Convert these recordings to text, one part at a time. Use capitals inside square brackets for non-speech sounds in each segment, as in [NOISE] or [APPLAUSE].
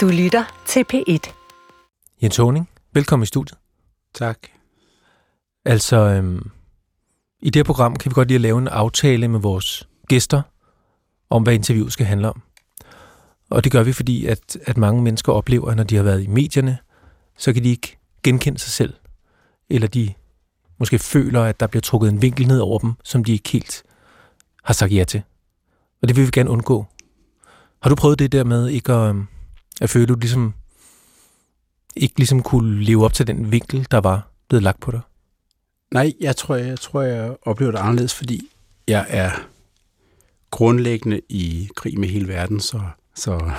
Du lytter til P1. Jens Honing, velkommen i studiet. Tak. Altså, øhm, i det her program kan vi godt lide at lave en aftale med vores gæster om, hvad interviewet skal handle om. Og det gør vi, fordi at, at mange mennesker oplever, at når de har været i medierne, så kan de ikke genkende sig selv. Eller de måske føler, at der bliver trukket en vinkel ned over dem, som de ikke helt har sagt ja til. Og det vil vi gerne undgå. Har du prøvet det der med ikke at, øhm, at føle, at du ligesom ikke ligesom kunne leve op til den vinkel, der var blevet lagt på dig? Nej, jeg tror, jeg, jeg tror, jeg oplever det anderledes, fordi jeg er grundlæggende i krig med hele verden, så, så [LAUGHS]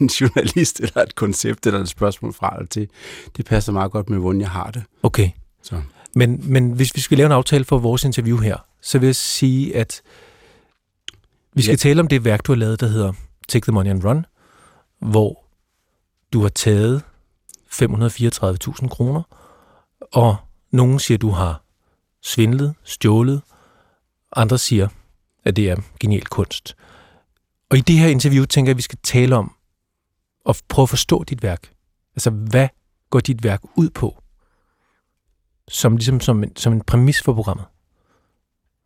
en journalist eller et koncept eller et spørgsmål fra eller til, det passer meget godt med, hvordan jeg har det. Okay. Så. Men, men hvis vi skal lave en aftale for vores interview her, så vil jeg sige, at vi skal ja. tale om det værk, du har lavet, der hedder Take the Money and Run, hvor du har taget 534.000 kroner, og nogen siger, du har svindlet, stjålet, andre siger, at det er genial kunst. Og i det her interview tænker jeg, at vi skal tale om og prøve at forstå dit værk. Altså, hvad går dit værk ud på? Som, ligesom som, en, som en præmis for programmet.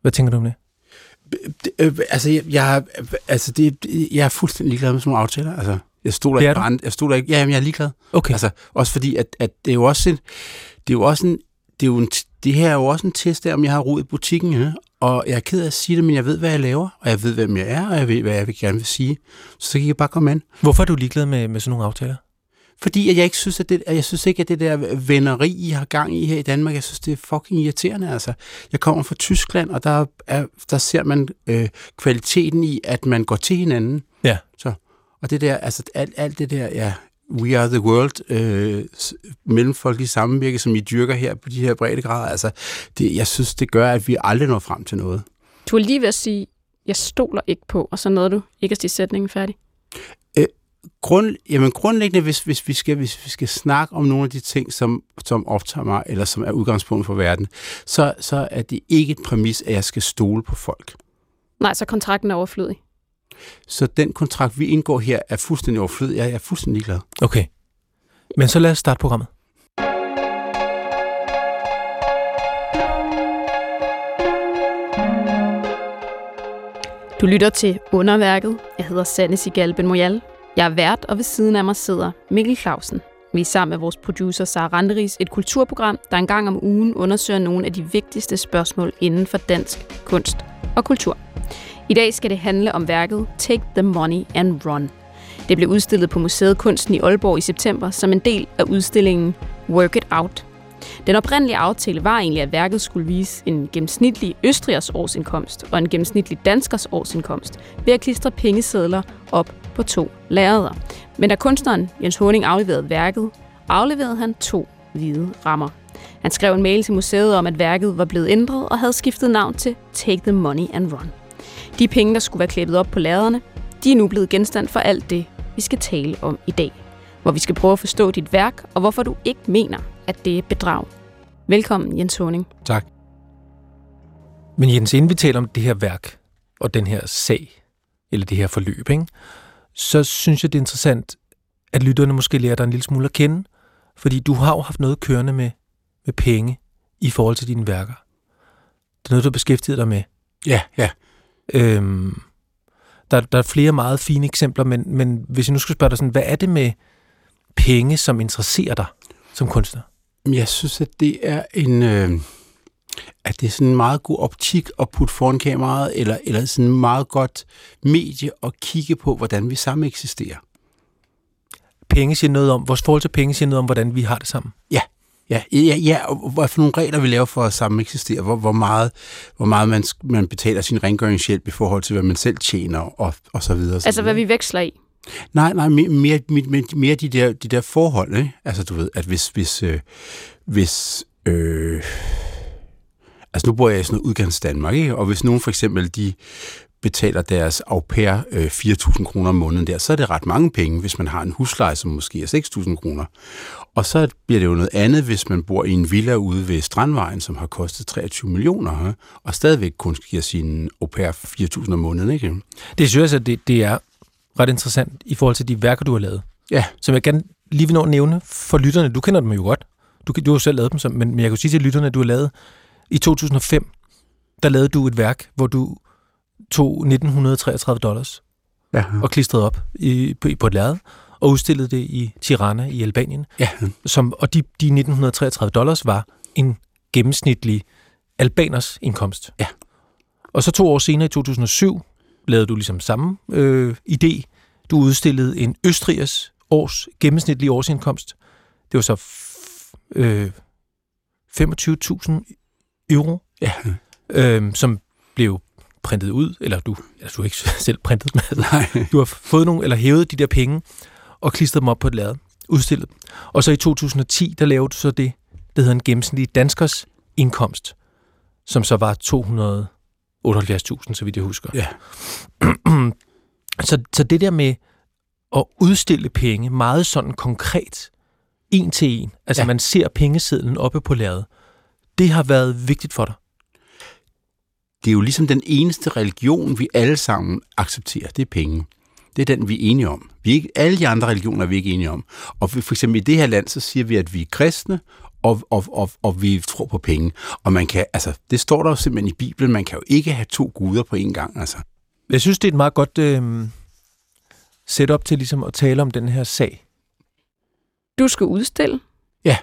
Hvad tænker du om det? Øh, altså, jeg, jeg, altså det, jeg er fuldstændig ligeglad med sådan nogle aftaler. Altså, jeg stoler er ikke på andre. Jeg stoler ikke. Ja, jamen, jeg er ligeglad. Okay. Altså, også fordi, at, at det er jo også en, det er jo også en, det, er jo en, det her er jo også en test af, om jeg har ro i butikken, ja? og jeg er ked af at sige det, men jeg ved, hvad jeg laver, og jeg ved, hvem jeg er, og jeg ved, hvad jeg vil gerne vil sige. Så kan jeg bare komme an. Hvorfor er du ligeglad med, med sådan nogle aftaler? Fordi at jeg ikke synes, at det, at jeg synes ikke, at det der venneri, I har gang i her i Danmark, jeg synes, det er fucking irriterende. Altså. Jeg kommer fra Tyskland, og der, er, der ser man øh, kvaliteten i, at man går til hinanden. Ja. Så, og det der, altså alt, alt det der, ja, we are the world, øh, mellemfolkelige sammenvirke, som I dyrker her på de her breddegrader, altså, det, jeg synes, det gør, at vi aldrig når frem til noget. Du er lige ved at sige, jeg stoler ikke på, og så nåede du ikke at sige sætningen færdig. Grund, jamen grundlæggende, hvis, hvis, vi skal, hvis vi skal snakke om nogle af de ting, som, som optager mig, eller som er udgangspunkt for verden, så, så er det ikke et præmis, at jeg skal stole på folk. Nej, så kontrakten er overflødig. Så den kontrakt, vi indgår her, er fuldstændig overflødig. Jeg er fuldstændig glad. Okay. Men så lad os starte programmet. Du lytter til Underværket. Jeg hedder Sanne Sigal Ben Moyal. Jeg er vært, og ved siden af mig sidder Mikkel Clausen. Vi er sammen med vores producer Sara Randeris et kulturprogram, der en gang om ugen undersøger nogle af de vigtigste spørgsmål inden for dansk kunst og kultur. I dag skal det handle om værket Take the Money and Run. Det blev udstillet på Museet Kunsten i Aalborg i september som en del af udstillingen Work It Out. Den oprindelige aftale var egentlig, at værket skulle vise en gennemsnitlig østrigers årsindkomst og en gennemsnitlig danskers årsindkomst ved at klistre pengesedler op på to lærreder. Men da kunstneren Jens Honing afleverede værket, afleverede han to hvide rammer. Han skrev en mail til museet om, at værket var blevet ændret og havde skiftet navn til Take the Money and Run. De penge, der skulle være klæbet op på lærrederne, de er nu blevet genstand for alt det, vi skal tale om i dag. Hvor vi skal prøve at forstå dit værk, og hvorfor du ikke mener, at det er bedrag. Velkommen, Jens Honing. Tak. Men Jens, inden vi taler om det her værk og den her sag, eller det her forløb, ikke? så synes jeg, det er interessant, at lytterne måske lærer dig en lille smule at kende, fordi du har jo haft noget kørende med, med penge i forhold til dine værker. Det er noget, du har beskæftiget dig med. Ja, ja. Øhm, der, der er flere meget fine eksempler, men, men hvis jeg nu skulle spørge dig sådan, hvad er det med penge, som interesserer dig som kunstner? Jeg synes, at det er en... Øh, at det er sådan en meget god optik at putte foran kameraet, eller, eller sådan en meget godt medie at kigge på, hvordan vi sammen eksisterer. Penge siger noget om, vores forhold til penge siger noget om, hvordan vi har det sammen. Ja, ja, ja og hvad for nogle regler vi laver for at sammen eksistere, hvor, hvor meget, hvor meget man, man betaler sin rengøringshjælp i forhold til, hvad man selv tjener, og, og så videre. og så Altså, hvad vi veksler i. Nej, nej, mere, mere, mere, mere de, der, de der forhold, ikke? Altså, du ved, at hvis, hvis, øh, hvis øh, altså nu bor jeg i sådan noget udgangs Danmark, ikke? Og hvis nogen for eksempel, de betaler deres au pair øh, 4.000 kroner om måneden der, så er det ret mange penge, hvis man har en husleje, som måske er 6.000 kroner. Og så bliver det jo noget andet, hvis man bor i en villa ude ved Strandvejen, som har kostet 23 millioner, øh, og stadigvæk kun giver sin au pair 4.000 om måneden, ikke? Det synes jeg, at det, det er ret interessant i forhold til de værker, du har lavet. Ja. som jeg gerne lige vil nå at nævne for lytterne. Du kender dem jo godt. Du, du har jo selv lavet dem, som, men, men jeg kan sige til lytterne, at du har lavet i 2005, der lavede du et værk, hvor du tog 1933 dollars Ja. og klistrede op i, på, på et lærred og udstillede det i Tirana i Albanien. Ja. Som, og de, de 1933 dollars var en gennemsnitlig albaners indkomst. Ja. Og så to år senere, i 2007, lavede du ligesom samme øh, idé. Du udstillede en østrigers års gennemsnitlig årsindkomst. Det var så øh, 25.000 euro, Ja. øh, som blev printet ud, eller du, eller du har ikke [LAUGHS] selv printet dem, altså, Nej. du har fået nogle, eller hævet de der penge, og klistret dem op på et lærred, udstillet. Og så i 2010, der lavede du så det, der hedder en gennemsnitlig danskers indkomst, som så var 278.000, så vidt jeg husker. Ja. [CLEARS THROAT] så, så det der med at udstille penge meget sådan konkret, en til en, altså. Ja. man ser pengesedlen oppe på lærredet, det har været vigtigt for dig. Det er jo ligesom den eneste religion, vi alle sammen accepterer. Det er penge. Det er den, vi er enige om. Vi er ikke, alle de andre religioner er vi ikke enige om. Og for eksempel i det her land, så siger vi, at vi er kristne, og, og, og, og vi tror på penge. Og man kan, altså, det står der jo simpelthen i Bibelen, man kan jo ikke have to guder på én gang. Altså. Jeg synes, det er et meget godt øh, setup til ligesom at tale om den her sag. Du skal udstille. Ja.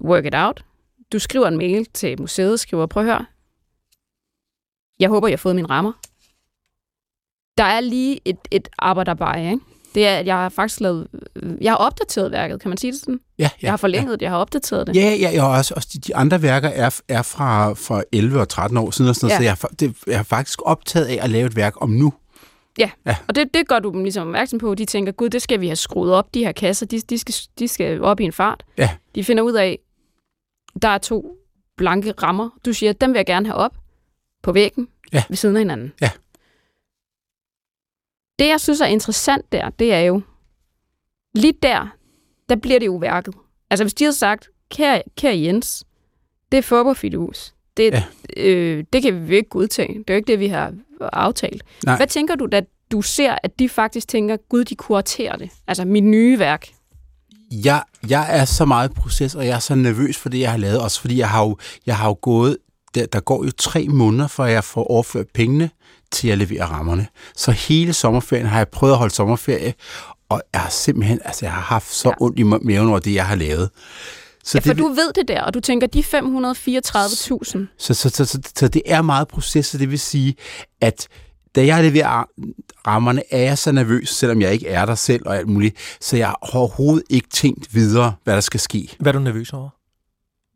Work it out. Du skriver en mail til museet, skriver, prøv at høre. Jeg håber, jeg har fået mine rammer. Der er lige et, et arbejderbej, ikke? Det er, at jeg har faktisk lavet, jeg har opdateret værket, kan man sige det sådan? Ja, ja, Jeg har forlænget det, jeg har opdateret det. Ja, ja, ja og også, også de, de andre værker er, er fra, fra 11 og 13 år siden, og sådan noget, Ja. så jeg, har det, jeg har faktisk optaget af at lave et værk om nu. Og det, det gør du dem ligesom opmærksom på. De tænker, gud, det skal vi have skruet op, de her kasser, de, de, skal, de skal op i en fart. Ja. De finder ud af, der er to blanke rammer. Du siger, dem vil jeg gerne have op på væggen Ja. ved siden af hinanden. Ja. Det, jeg synes er interessant der, det er jo, lige der, der bliver det jo værket. Altså hvis de havde sagt, kære, kære Jens, det er fodboldfidus. Det, Ja. øh, det kan vi ikke godtage. Det er jo ikke det, vi har aftalt. Nej. Hvad tænker du, da du ser, at de faktisk tænker, gud, de kuraterer det? Altså mit nye værk. Jeg, jeg er så meget i proces, og jeg er så nervøs for det, jeg har lavet. Også fordi jeg har jo, jeg har jo gået... Der, der går jo tre måneder, før jeg får overført pengene til at levere rammerne. Så hele sommerferien har jeg prøvet at holde sommerferie, og jeg har simpelthen... Altså, jeg har haft så Ja. ondt i maven over det, jeg har lavet. Så Ja, for det, du ved det der, og du tænker, de 534.000, Så, så, så, så, så det er meget proces, så det vil sige, at da jeg leverer rammerne, er jeg så nervøs, selvom jeg ikke er der selv og alt muligt, så jeg har overhovedet ikke tænkt videre, hvad der skal ske. Hvad er du nervøs over?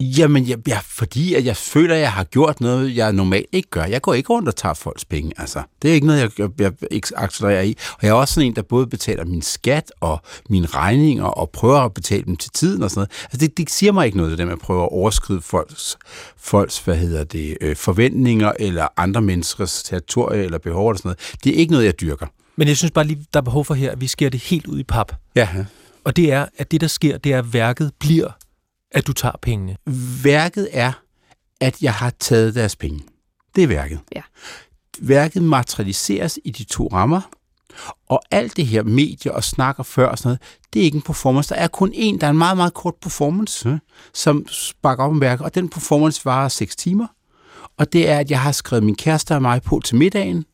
Jamen, jeg, jeg, fordi at jeg føler, at jeg har gjort noget, jeg normalt ikke gør. Jeg går ikke rundt og tager folks penge. Altså, det er ikke noget, jeg, jeg, jeg ikke accelererer i. Og jeg er også sådan en, der både betaler min skat og mine regninger og prøver at betale dem til tiden og sådan noget. Altså, det, det siger mig ikke noget, det der med at prøve at overskride folks, folks hvad hedder det, øh, forventninger eller andre menneskers territorie eller behov eller sådan noget. Det er ikke noget, jeg dyrker. Men jeg synes bare lige, der er behov for her, at vi skærer det helt ud i pap. Ja. Og det er, at det der sker, det er, at værket bliver, at du tager pengene. Værket er, at jeg har taget deres penge. Det er værket. Ja. Værket materialiseres i de to rammer, og alt det her medier og snakker før og sådan noget, det er ikke en performance. Der er kun en, der er en meget, meget kort performance, som sparker op om værket, og den performance varer 6 timer. Og det er, at jeg har skrevet min kæreste og mig på til middagen,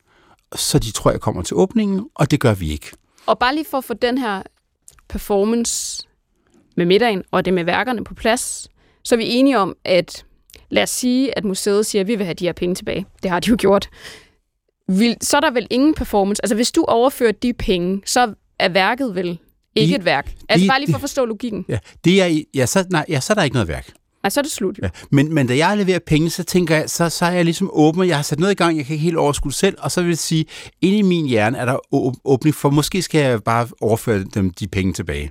så de tror, jeg kommer til åbningen, og det gør vi ikke. Og bare lige for at få den her performance med middagen og det med værkerne på plads, så er vi enige om, at lad os sige, at museet siger, at vi vil have de her penge tilbage. Det har de jo gjort. Vil, så er der vel ingen performance. Altså hvis du overfører de penge, så er værket vel ikke De- et værk. Altså de- bare lige for at forstå logikken. Ja, det er, ja, så, nej, ja, så er der ikke noget værk. Altså så er det slut. Ja. Men, men da jeg leverer penge, så tænker jeg, så, så er jeg ligesom åben, jeg har sat noget i gang, jeg kan ikke helt overskue selv, og så vil jeg sige, inde i min hjerne er der åbning for, måske skal jeg bare overføre dem de penge tilbage.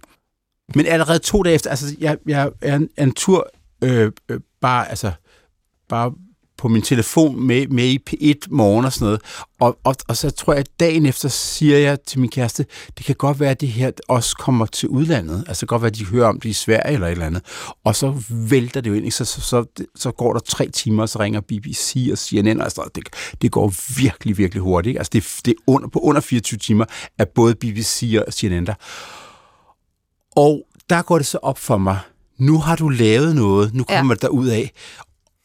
Men allerede to dage efter, altså jeg, jeg er en, en tur øh, øh, bare, altså, bare på min telefon med, med i P1 morgen og sådan noget. Og, og, og så tror jeg, at dagen efter siger jeg til min kæreste, det kan godt være, at det her også kommer til udlandet. Altså det kan godt være, at de hører om det i Sverige eller et eller andet. Og så vælter det jo ind, ikke? så, så, så, så går der tre timer, og så ringer BBC og CNN, og sådan det, det går virkelig, virkelig hurtigt. ikke? Altså det, det er under, på under 24 timer, er både BBC og CNN der. Og der går det så op for mig, nu har du lavet noget, nu kommer ja. der ud af.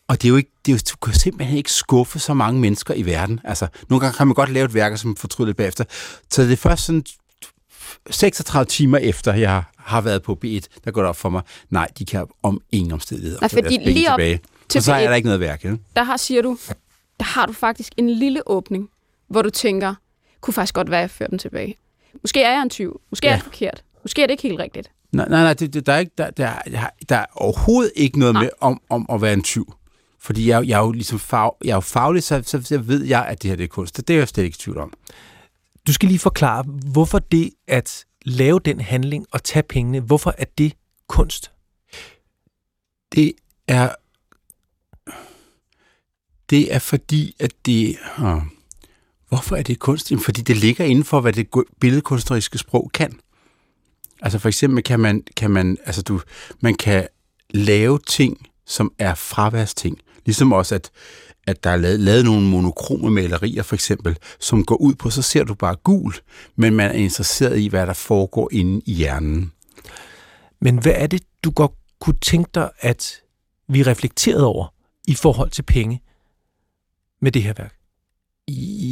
Og det er jo ikke, det er jo, du kan simpelthen ikke skuffe så mange mennesker i verden. Altså, nogle gange kan man godt lave et værk, som fortryder lidt bagefter. Så det er først sådan 36 timer efter, jeg har været på B1, der går det op for mig, nej, de kan om ingen omstændigheder Nej, fordi lige op tilbage. til Og så er B1. der ikke noget værk. Ja? Der har, siger du, der har du faktisk en lille åbning, hvor du tænker, kunne faktisk godt være, at jeg fører dem tilbage. Måske er jeg en tyv. Måske ja. er jeg forkert. Måske er det ikke helt rigtigt. Nej, nej, nej det, det, der, er ikke, der, der, der, der er overhovedet ikke noget Nej. med om, om at være en tyv. Fordi jeg, jeg er jo ligesom fag, jeg er jo faglig, så, så, så ved jeg, at det her det er kunst. Det er jeg slet ikke i tvivl om. Du skal lige forklare, hvorfor det at lave den handling og tage pengene, hvorfor er det kunst? Det er... Det er fordi, at det... Uh, hvorfor er det kunst? Fordi det ligger inden for, hvad det billedkunstneriske sprog kan. Altså for eksempel kan man, kan man, altså du, man kan lave ting, som er fraværsting. Ligesom også, at, at der er lavet, lavet nogle monokrome malerier, for eksempel, som går ud på, så ser du bare gul, men man er interesseret i, hvad der foregår inde i hjernen. Men hvad er det, du godt kunne tænke dig, at vi reflekterede over i forhold til penge med det her værk?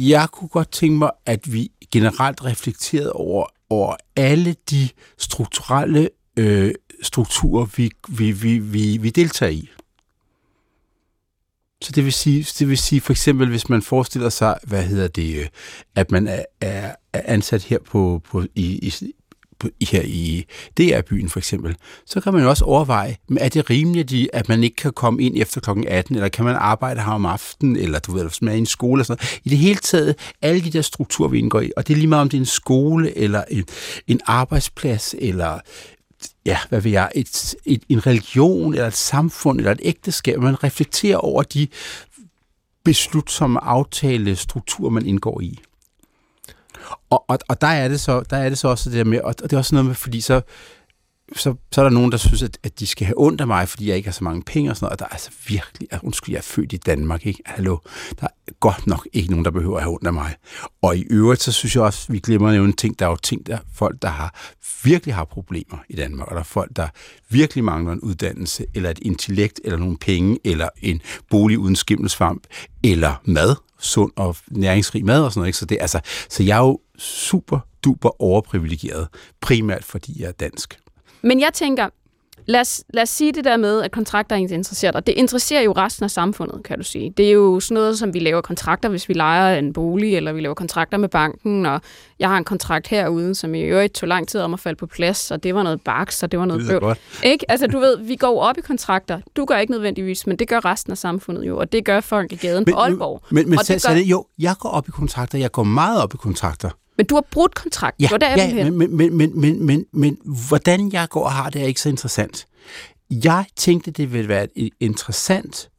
Jeg kunne godt tænke mig, at vi generelt reflekterede over, over alle de strukturelle øh, strukturer, vi, vi, vi, vi, vi deltager i. Så det vil sige, det vil sige for eksempel, hvis man forestiller sig, hvad hedder det, øh, at man er, er, ansat her på, på i, i- her i DR-byen for eksempel, så kan man jo også overveje, men er det rimeligt, at man ikke kan komme ind efter kl. 18, eller kan man arbejde her om aftenen, eller du ved, hvis man er i en skole og sådan noget. I det hele taget, alle de der strukturer, vi indgår i, og det er lige meget om det er en skole, eller en, en arbejdsplads, eller ja, hvad ved jeg, et, et, en religion, eller et samfund, eller et ægteskab. Man reflekterer over de beslutsomme aftale strukturer, man indgår i. Og, og, og der, er det så, der er det så også det der med, og det er også noget med, fordi så, så, så er der nogen, der synes, at, at de skal have ondt af mig, fordi jeg ikke har så mange penge og sådan noget, og der er altså virkelig, at undskyld, jeg er født i Danmark, ikke? Hallo, der er godt nok ikke nogen, der behøver at have ondt af mig. Og i øvrigt, så synes jeg også, vi glemmer at nævne ting, der er jo ting, der folk, der har virkelig har problemer i Danmark, og der er folk, der virkelig mangler en uddannelse, eller et intellekt, eller nogle penge, eller en bolig uden skimmelsvamp, eller mad, sund og næringsrig mad og sådan noget. Ikke? Så, det, altså, så jeg er jo super duper overprivilegeret, primært fordi jeg er dansk. Men jeg tænker, lad os, lad os sige det der med, at kontrakter ikke interesserer dig. Det interesserer jo resten af samfundet, kan du sige. Det er jo sådan noget, som vi laver kontrakter, hvis vi leger en bolig, eller vi laver kontrakter med banken, og jeg har en kontrakt herude, som i øvrigt tog lang tid om at falde på plads, og det var noget baks, og det var noget Det er bøv. godt. Ikke? Altså, du ved, vi går op i kontrakter. Du gør ikke nødvendigvis, men det gør resten af samfundet jo, og det gør folk i gaden på Aalborg. Men, men og så, det gør, det, jo, jeg går op i kontrakter, jeg går meget op i kontrakter. Men du har brudt kontrakt. Ja, var der, ja men, men, men, men, men, men hvordan jeg går og har det, er ikke så interessant. Jeg tænkte, det ville være et interessant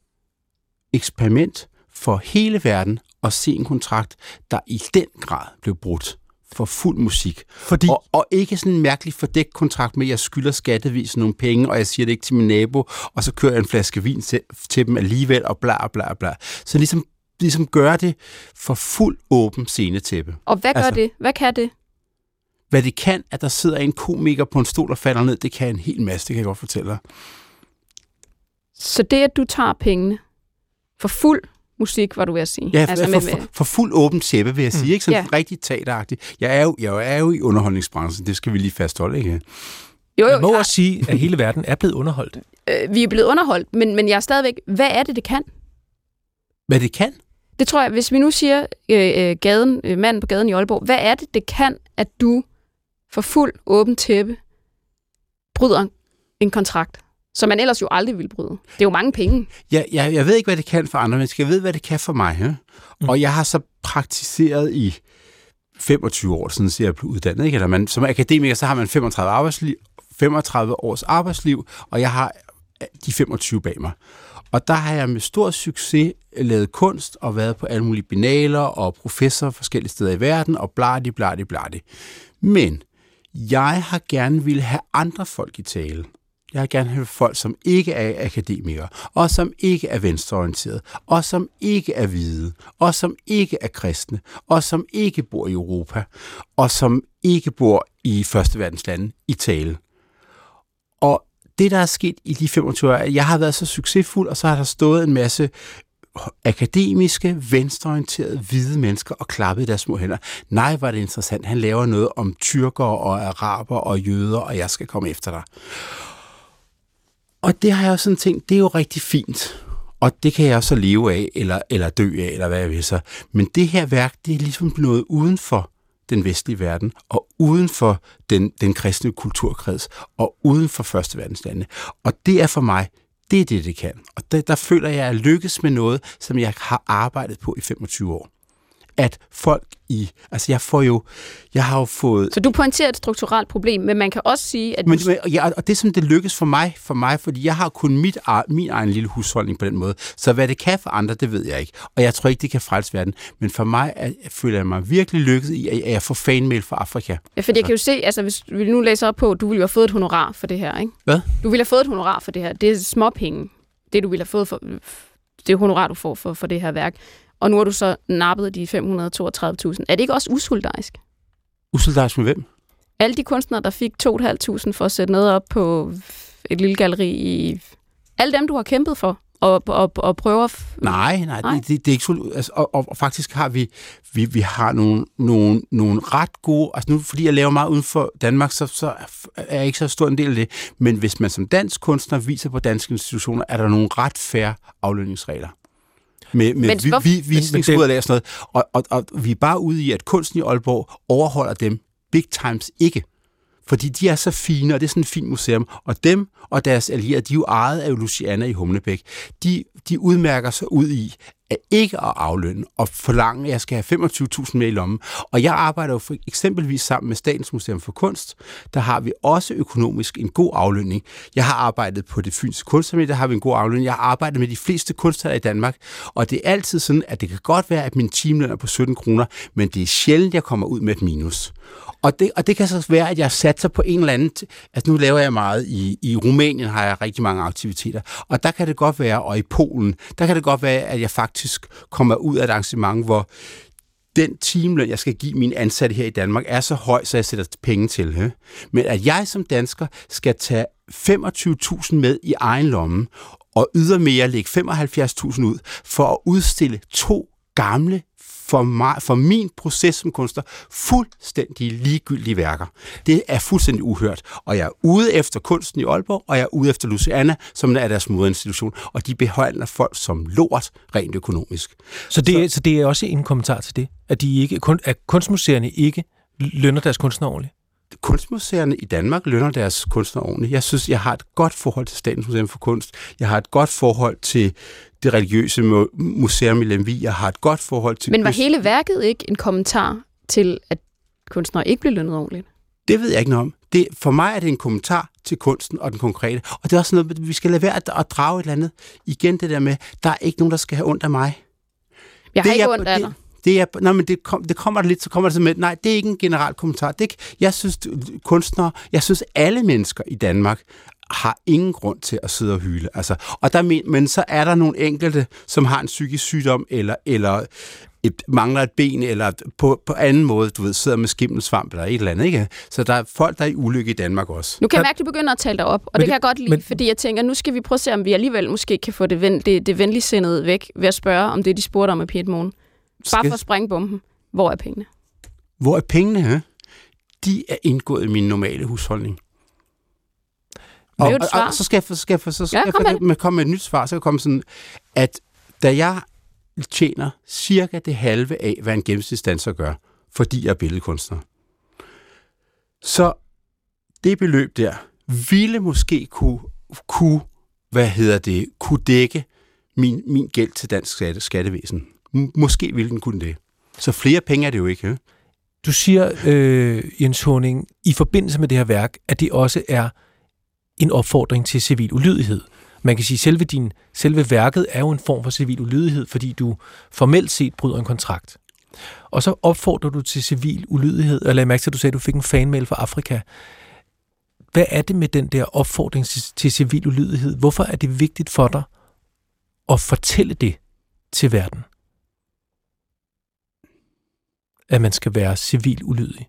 eksperiment for hele verden at se en kontrakt, der i den grad blev brudt for fuld musik. Fordi Og, og ikke sådan en mærkelig fordækt kontrakt med, at jeg skylder skattevis nogle penge, og jeg siger det ikke til min nabo, og så kører jeg en flaske vin til, til dem alligevel, og bla bla bla. Så ligesom, ligesom gøre det for fuld åben scenetæppe. Og hvad gør Altså- det? Hvad kan det? Hvad det kan, at der sidder en komiker på en stol og falder ned, det kan en hel masse, det kan jeg godt fortælle dig. Så det, at du tager pengene for fuld musik, var du ved at sige. Ja, altså for, med, for, for fuld åben tæppe, vil jeg sige. Ikke sådan Ja. rigtig teateragtigt. Jeg er, jo, jeg er jo i underholdningsbranchen, det skal vi lige fastholde, ikke? jo, jo, man må jeg, også sige, at hele verden er blevet underholdt. øh, vi er blevet underholdt, men, men jeg er stadigvæk, hvad er det, det kan? Hvad det kan? Det tror jeg, hvis vi nu siger øh, øh, gaden, øh, manden på gaden i Aalborg, hvad er det, det kan, at du for fuld åben tæppe bryder en kontrakt, som man ellers jo aldrig ville bryde? Det er jo mange penge. Jeg, jeg, jeg ved ikke, hvad det kan for andre mennesker. Jeg ved, hvad det kan for mig. Ja? Mm. Og jeg har så praktiseret i 25 år, siden jeg blev uddannet. Ikke? Eller man, som akademiker, så har man 35, arbejdsliv, 35 års arbejdsliv, og jeg har øh, de 25 bag mig. Og der har jeg med stor succes lavet kunst og været på alle mulige binaler og professor forskellige steder i verden og bladi, bladi, bladi. Men jeg har gerne ville have andre folk i tale. Jeg har gerne have folk, som ikke er akademikere, og som ikke er venstreorienterede, og som ikke er hvide, og som ikke er kristne, og som ikke bor i Europa, og som ikke bor i første verdens lande i tale det, der er sket i de 25 år, at jeg har været så succesfuld, og så har der stået en masse akademiske, venstreorienterede, hvide mennesker og klappet deres små hænder. Nej, var det interessant. Han laver noget om tyrker og araber og jøder, og jeg skal komme efter dig. Og det har jeg også sådan tænkt, det er jo rigtig fint. Og det kan jeg så leve af, eller, eller dø af, eller hvad jeg vil så. Men det her værk, det er ligesom noget uden for den vestlige verden, og uden for den, den kristne kulturkreds, og uden for Første Verdenslande. Og det er for mig, det er det, det kan. Og der, der føler jeg, at jeg lykkes med noget, som jeg har arbejdet på i 25 år at folk i... Altså, jeg får jo... Jeg har jo fået... Så du pointerer et strukturelt problem, men man kan også sige, at... Men, men, ja, og det som det lykkes for mig, for mig, fordi jeg har kun mit, min egen lille husholdning på den måde. Så hvad det kan for andre, det ved jeg ikke. Og jeg tror ikke, det kan frelse verden. Men for mig er, føler jeg mig virkelig lykket i, at jeg får fanmail fra Afrika. Ja, fordi jeg kan jo se, altså hvis vi nu læser op på, du ville jo have fået et honorar for det her, ikke? Hvad? Du ville have fået et honorar for det her. Det er småpenge. Det, du ville have fået for... Det honorar, du får for, for det her værk og nu har du så nappet de 532.000. Er det ikke også usolidarisk? Usolidarisk med hvem? Alle de kunstnere, der fik 2.500 for at sætte noget op på et lille galleri i... Alle dem, du har kæmpet for og, og, og prøver... F- nej, nej, nej. Det, det, det er ikke så... Altså, og, og, og faktisk har vi, vi, vi har nogle, nogle, nogle ret gode... Altså nu, fordi jeg laver meget uden for Danmark, så, så er jeg ikke så stor en del af det. Men hvis man som dansk kunstner viser på danske institutioner, er der nogle ret færre aflønningsregler med, med men, vi, vi, visningsudlag og sådan noget. Og, og, og vi er bare ude i, at kunsten i Aalborg overholder dem big times ikke. Fordi de er så fine, og det er sådan et fint museum. Og dem og deres allierede, de er jo ejet af Luciana i Humlebæk. De, de udmærker sig ud i, at ikke at aflønne og forlange, at jeg skal have 25.000 med i lommen. Og jeg arbejder jo for eksempelvis sammen med Statens Museum for Kunst. Der har vi også økonomisk en god aflønning. Jeg har arbejdet på det fynske kunstarmé, der har vi en god aflønning. Jeg har arbejdet med de fleste kunstnere i Danmark, og det er altid sådan, at det kan godt være, at min timeløn er på 17 kroner, men det er sjældent, jeg kommer ud med et minus. Og det, og det kan så være, at jeg satser på en eller anden... Altså nu laver jeg meget i, i Rumænien, har jeg rigtig mange aktiviteter. Og der kan det godt være, og i Polen, der kan det godt være, at jeg faktisk kommer ud af et arrangement, hvor den timeløn, jeg skal give mine ansatte her i Danmark, er så høj, så jeg sætter penge til. He? Men at jeg som dansker skal tage 25.000 med i egen lomme, og ydermere lægge 75.000 ud for at udstille to gamle for, mig, for min proces som kunstner fuldstændig ligegyldige værker. Det er fuldstændig uhørt. Og jeg er ude efter kunsten i Aalborg, og jeg er ude efter Luciana, som er deres moderinstitution, og de beholder folk som lort rent økonomisk. Så det, så, så det er også en kommentar til det, at, de ikke, at kunstmuseerne ikke lønner deres kunstnere ordentligt? kunstmuseerne i Danmark lønner deres kunstnere ordentligt. Jeg synes, jeg har et godt forhold til Statens Museum for Kunst. Jeg har et godt forhold til det religiøse museum i Lemvi. Jeg har et godt forhold til... Men var hele værket ikke en kommentar til, at kunstnere ikke blev lønnet ordentligt? Det ved jeg ikke noget om. Det, for mig er det en kommentar til kunsten og den konkrete. Og det er også noget, vi skal lade være at, at drage et eller andet. Igen det der med, der er ikke nogen, der skal have ondt af mig. Jeg har det, ikke jeg, ondt af dig. Det, er, nej, men det, kom, det kommer lidt, så kommer det med, nej, det er ikke en general kommentar. Det, jeg synes, kunstnere, jeg synes, alle mennesker i Danmark har ingen grund til at sidde og hyle. Altså, og der, men, men så er der nogle enkelte, som har en psykisk sygdom, eller, eller et, mangler et ben, eller på, på anden måde, du ved, sidder med skimmelsvamp eller et eller andet, ikke? Så der er folk, der er i ulykke i Danmark også. Nu kan jeg mærke, at du begynder at tale dig op, og det, det kan jeg godt lide, men, fordi jeg tænker, nu skal vi prøve at se, om vi alligevel måske kan få det, ven, det, det venligsindede væk, ved at spørge, om det, de spurgte om i Piet Morgen. Bare for at sprænge bomben. Hvor er pengene? Hvor er pengene, he? De er indgået i min normale husholdning. Og, og, og, og så skal jeg, så skal jeg, så skal ja, jeg med, komme med et nyt svar, så kan komme sådan, at da jeg tjener cirka det halve af, hvad en gennemsnitsdanser gør, fordi jeg er billedkunstner, så det beløb der ville måske kunne, kunne hvad hedder det, kunne dække min, min gæld til dansk skatte, skattevæsen. Måske ville den kunne det. Så flere penge er det jo ikke. Ja? Du siger, øh, Jens Honing, i forbindelse med det her værk, at det også er en opfordring til civil ulydighed. Man kan sige, at selve, din, selve værket er jo en form for civil ulydighed, fordi du formelt set bryder en kontrakt. Og så opfordrer du til civil ulydighed, og lad mærke til, at du sagde, at du fik en fanmail fra Afrika. Hvad er det med den der opfordring til civil ulydighed? Hvorfor er det vigtigt for dig at fortælle det til verden? At man skal være civil ulydig?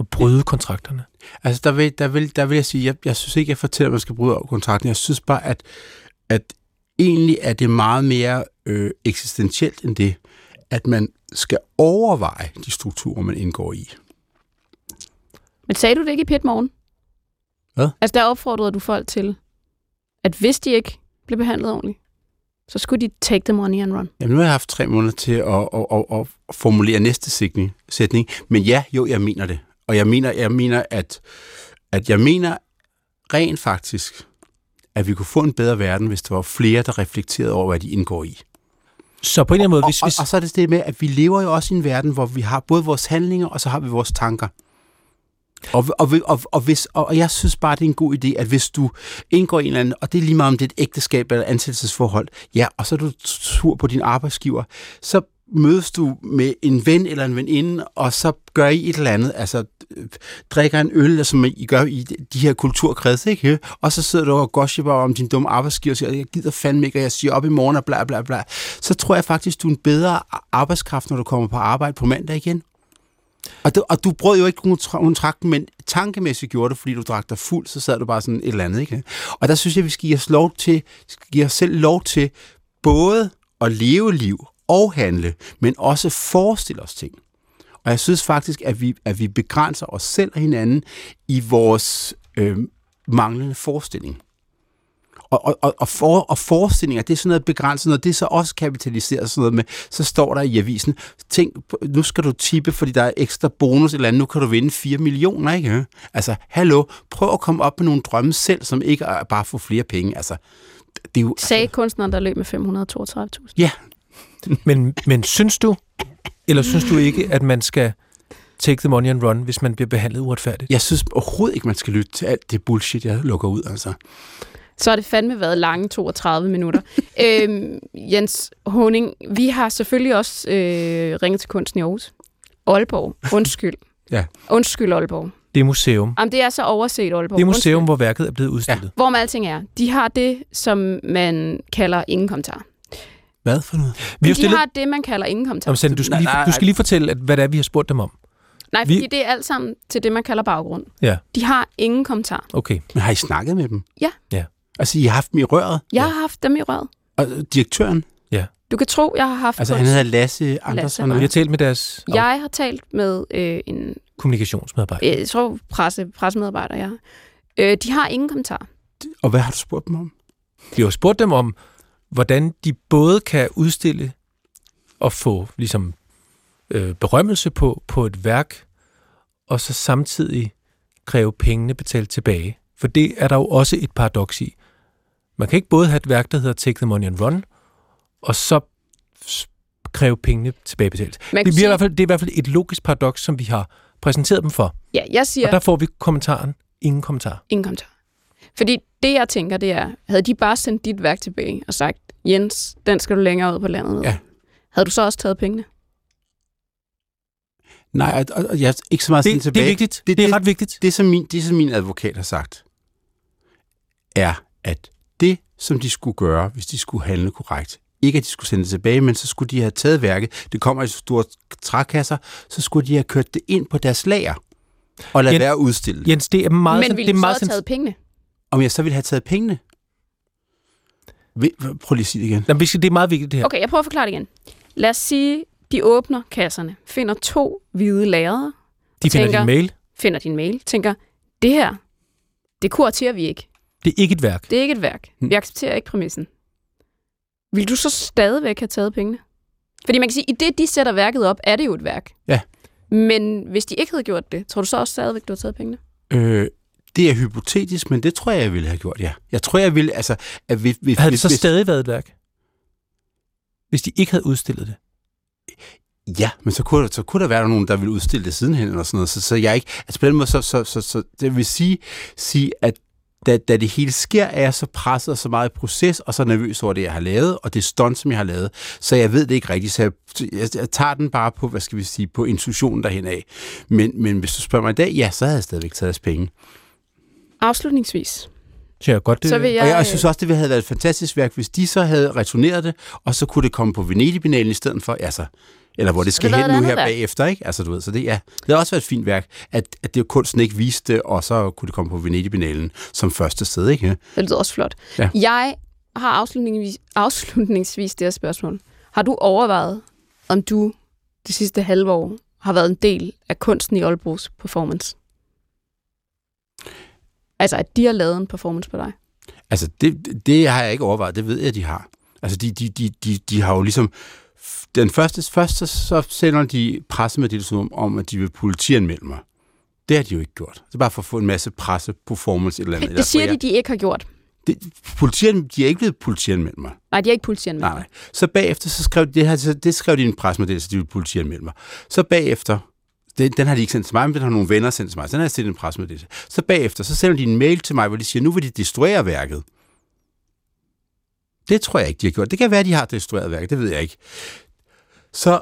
At bryde kontrakterne? Altså, der vil, der vil, der vil jeg sige, jeg, jeg synes ikke, jeg fortæller, at man skal bryde kontrakten. Jeg synes bare, at, at egentlig er det meget mere øh, eksistentielt end det, at man skal overveje de strukturer, man indgår i. Men sagde du det ikke i Pit Morgen? Hvad? Altså, der opfordrede du folk til, at hvis de ikke blev behandlet ordentligt, så skulle de take the money and run. Jamen, nu har jeg haft tre måneder til at, at, at, at formulere næste sætning, sætning. Men ja, jo, jeg mener det. Og jeg mener, jeg mener at, at jeg mener rent faktisk, at vi kunne få en bedre verden, hvis der var flere, der reflekterede over, hvad de indgår i. Så på en eller anden måde, hvis, og, hvis, og, og så er det det med, at vi lever jo også i en verden, hvor vi har både vores handlinger, og så har vi vores tanker. Og, og, og, og, hvis, og jeg synes bare, det er en god idé, at hvis du indgår i en eller anden, og det er lige meget om det er et ægteskab eller ansættelsesforhold, ja, og så er du sur på din arbejdsgiver, så mødes du med en ven eller en veninde, og så gør I et eller andet, altså drikker en øl, som I gør i de her kulturkreds, ikke? Og så sidder du og gossiper om din dumme arbejdsgiver og siger, jeg gider fandme ikke, og jeg siger op i morgen og bla bla bla. Så tror jeg faktisk, du er en bedre arbejdskraft, når du kommer på arbejde på mandag igen. Og du, og du brød jo ikke kontrakten, men tankemæssigt gjorde det, fordi du drak dig fuld, så sad du bare sådan et eller andet. Ikke? Og der synes jeg, vi skal give os, lov til, skal give os selv lov til både at leve liv og handle, men også forestille os ting. Og jeg synes faktisk, at vi, at vi begrænser os selv og hinanden i vores øh, manglende forestilling. Og, og, og, for, og forestillinger, det er sådan noget begrænset noget, det er så også kapitaliseret sådan noget med, så står der i avisen, tænk, nu skal du tippe, fordi der er ekstra bonus eller andet, nu kan du vinde 4 millioner, ikke? Altså, hallo, prøv at komme op med nogle drømme selv, som ikke er bare at få flere penge, altså. Det er jo, Sagde altså, kunstneren, der løb med 532.000. Ja. Men, men synes du, eller synes du ikke, at man skal take the money and run, hvis man bliver behandlet uretfærdigt? Jeg synes overhovedet ikke, man skal lytte til alt det bullshit, jeg lukker ud, altså så har det fandme været lange 32 minutter. [LAUGHS] øhm, Jens Honing, vi har selvfølgelig også øh, ringet til kunsten i Aarhus. Aalborg, undskyld. [LAUGHS] ja. Undskyld, Aalborg. Det er museum. Jamen, det er så overset, Aalborg. Det er museum, undskyld. hvor værket er blevet udstillet. Ja. Hvor man alting er. De har det, som man kalder ingen kommentar. Hvad for noget? Vi har stillet... De har det, man kalder ingen kommentar. Jamen, du, skal lige, du skal lige fortælle, at, hvad det er, vi har spurgt dem om. Nej, fordi vi... det er alt sammen til det, man kalder baggrund. Ja. De har ingen kommentar. Okay. Men har I snakket med dem? Ja. Ja. Altså, I har haft dem i røret? Jeg har haft dem i røret. Og direktøren? Ja. Du kan tro, jeg har haft... Altså, han hedder Lasse Andersen. Vi har talt med deres... Jeg har talt med øh, en... Kommunikationsmedarbejder. Øh, jeg tror, presse, pressemedarbejder, ja. Øh, de har ingen kommentar. Og hvad har du spurgt dem om? Vi har spurgt dem om, hvordan de både kan udstille og få ligesom øh, berømmelse på, på et værk, og så samtidig kræve pengene betalt tilbage. For det er der jo også et paradoks i. Man kan ikke både have et værk, der hedder Take the Money and Run, og så kræve pengene tilbage betalt. Det, sige... i hvert fald, det er i hvert fald et logisk paradoks, som vi har præsenteret dem for. Ja, jeg siger... Og der får vi kommentaren, ingen kommentar. Ingen kommentar. Fordi det, jeg tænker, det er, havde de bare sendt dit værk tilbage og sagt, Jens, den skal du længere ud på landet Ja. Havde du så også taget pengene? Nej, og, og jeg ikke så meget det, tilbage. Det er vigtigt. Det, det er ret vigtigt. Det, som min, det, som min advokat har sagt, er, at det, som de skulle gøre, hvis de skulle handle korrekt, ikke at de skulle sende det tilbage, men så skulle de have taget værket, det kommer i så store trækasser, så skulle de have kørt det ind på deres lager, og lade Jens, være udstillet. Jens, det er meget... Men ville det er du meget så have taget pengene? Om jeg så ville have taget pengene? Prøv lige at sige det igen. Jamen, det er meget vigtigt, det her. Okay, jeg prøver at forklare det igen. Lad os sige, de åbner kasserne, finder to hvide lærere. De finder tænker, din mail. Finder din mail, tænker, det her, det kuraterer vi ikke. Det er ikke et værk. Det er ikke et værk. Vi accepterer ikke præmissen. Vil du så stadigvæk have taget pengene? Fordi man kan sige, i det, de sætter værket op, er det jo et værk. Ja. Men hvis de ikke havde gjort det, tror du så også stadigvæk, du har taget pengene? Øh, det er hypotetisk, men det tror jeg, jeg ville have gjort, ja. Jeg tror, jeg ville, altså... At vi, vi, havde det så hvis, stadig været et værk? Hvis de ikke havde udstillet det? Ja, men så kunne, der, så kunne der være nogen, der ville udstille det sidenhen, eller sådan noget. Så, så jeg ikke... Altså på den måde, så, så, så, så det vil sige, sige at da, da det hele sker, er jeg så presset og så meget i proces, og så nervøs over det, jeg har lavet, og det stunt, som jeg har lavet. Så jeg ved det ikke rigtigt, så jeg, jeg, jeg tager den bare på, hvad skal vi sige, på intuitionen derhen af. Men, men hvis du spørger mig i dag, ja, så havde jeg stadigvæk taget deres penge. Afslutningsvis. Ja, godt, det... Så vil jeg... Og jeg synes også, det havde været et fantastisk værk, hvis de så havde returneret det, og så kunne det komme på Venedig-binalen i stedet for, altså, Eller hvor det skal det hen nu her værk? bagefter, ikke? Altså, du ved, så det, ja, det har også været et fint værk, at, at det kunsten ikke viste og så kunne det komme på Venedig-binalen som første sted, ikke? Det lyder også flot. Ja. Jeg har afslutningsvis, afslutningsvis det her spørgsmål. Har du overvejet, om du det sidste halve år har været en del af kunsten i Aalborgs performance? Altså, at de har lavet en performance på dig? Altså, det, det- har jeg ikke overvejet, det ved jeg, de har. Altså, de, de, de, de, de har jo ligesom... Den første, første så sender de pressemeddelelse om, om, at de vil politianmelde mig. Det har de jo ikke gjort. Det er bare for at få en masse presse-performance et eller andet. Det siger de, de ikke har gjort. Det, politian, de er ikke blevet politianmeldt mig. Nej, de har ikke politiet Nej, nej. Så bagefter, så skrev det, her, så det skrev de en pressemeddelelse, de ville politianmelde mig. Så bagefter, den, den har de ikke sendt til mig, men den har nogle venner sendt til mig, så den har jeg i en pressemeddelelse. Så bagefter, så sender de en mail til mig, hvor de siger, nu vil de destruere værket. Det tror jeg ikke, de har gjort. Det kan være, de har destrueret værket, det ved jeg ikke. Så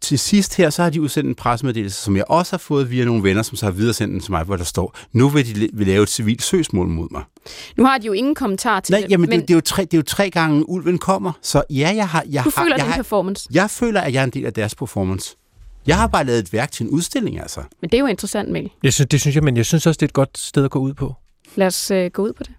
til sidst her, så har de udsendt en pressemeddelelse, som jeg også har fået via nogle venner, som så har videresendt den til mig, hvor der står, nu vil de vil lave et civilt søgsmål mod mig. Nu har de jo ingen kommentar til Nej, det, jamen, men det, det, er jo tre, det er jo tre gange, ulven kommer. Så ja, jeg har... Jeg du har, føler jeg, din har, performance. jeg føler, at jeg er en del af deres performance. Jeg har bare lavet et værk til en udstilling, altså. Men det er jo interessant, Mikkel. Jeg synes, det synes jeg, men jeg synes også, det er et godt sted at gå ud på. Lad os øh, gå ud på det.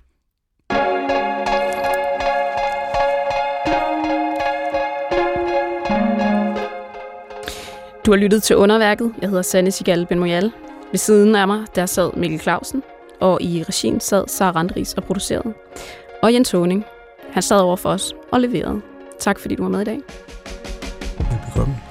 Du har lyttet til Underværket. Jeg hedder Sanne Sigal Ben Moyal. Ved siden af mig, der sad Mikkel Clausen, og i regien sad Sara Randris og producerede. Og Jens Honing, han sad over for os og leverede. Tak fordi du var med i dag. Velkommen.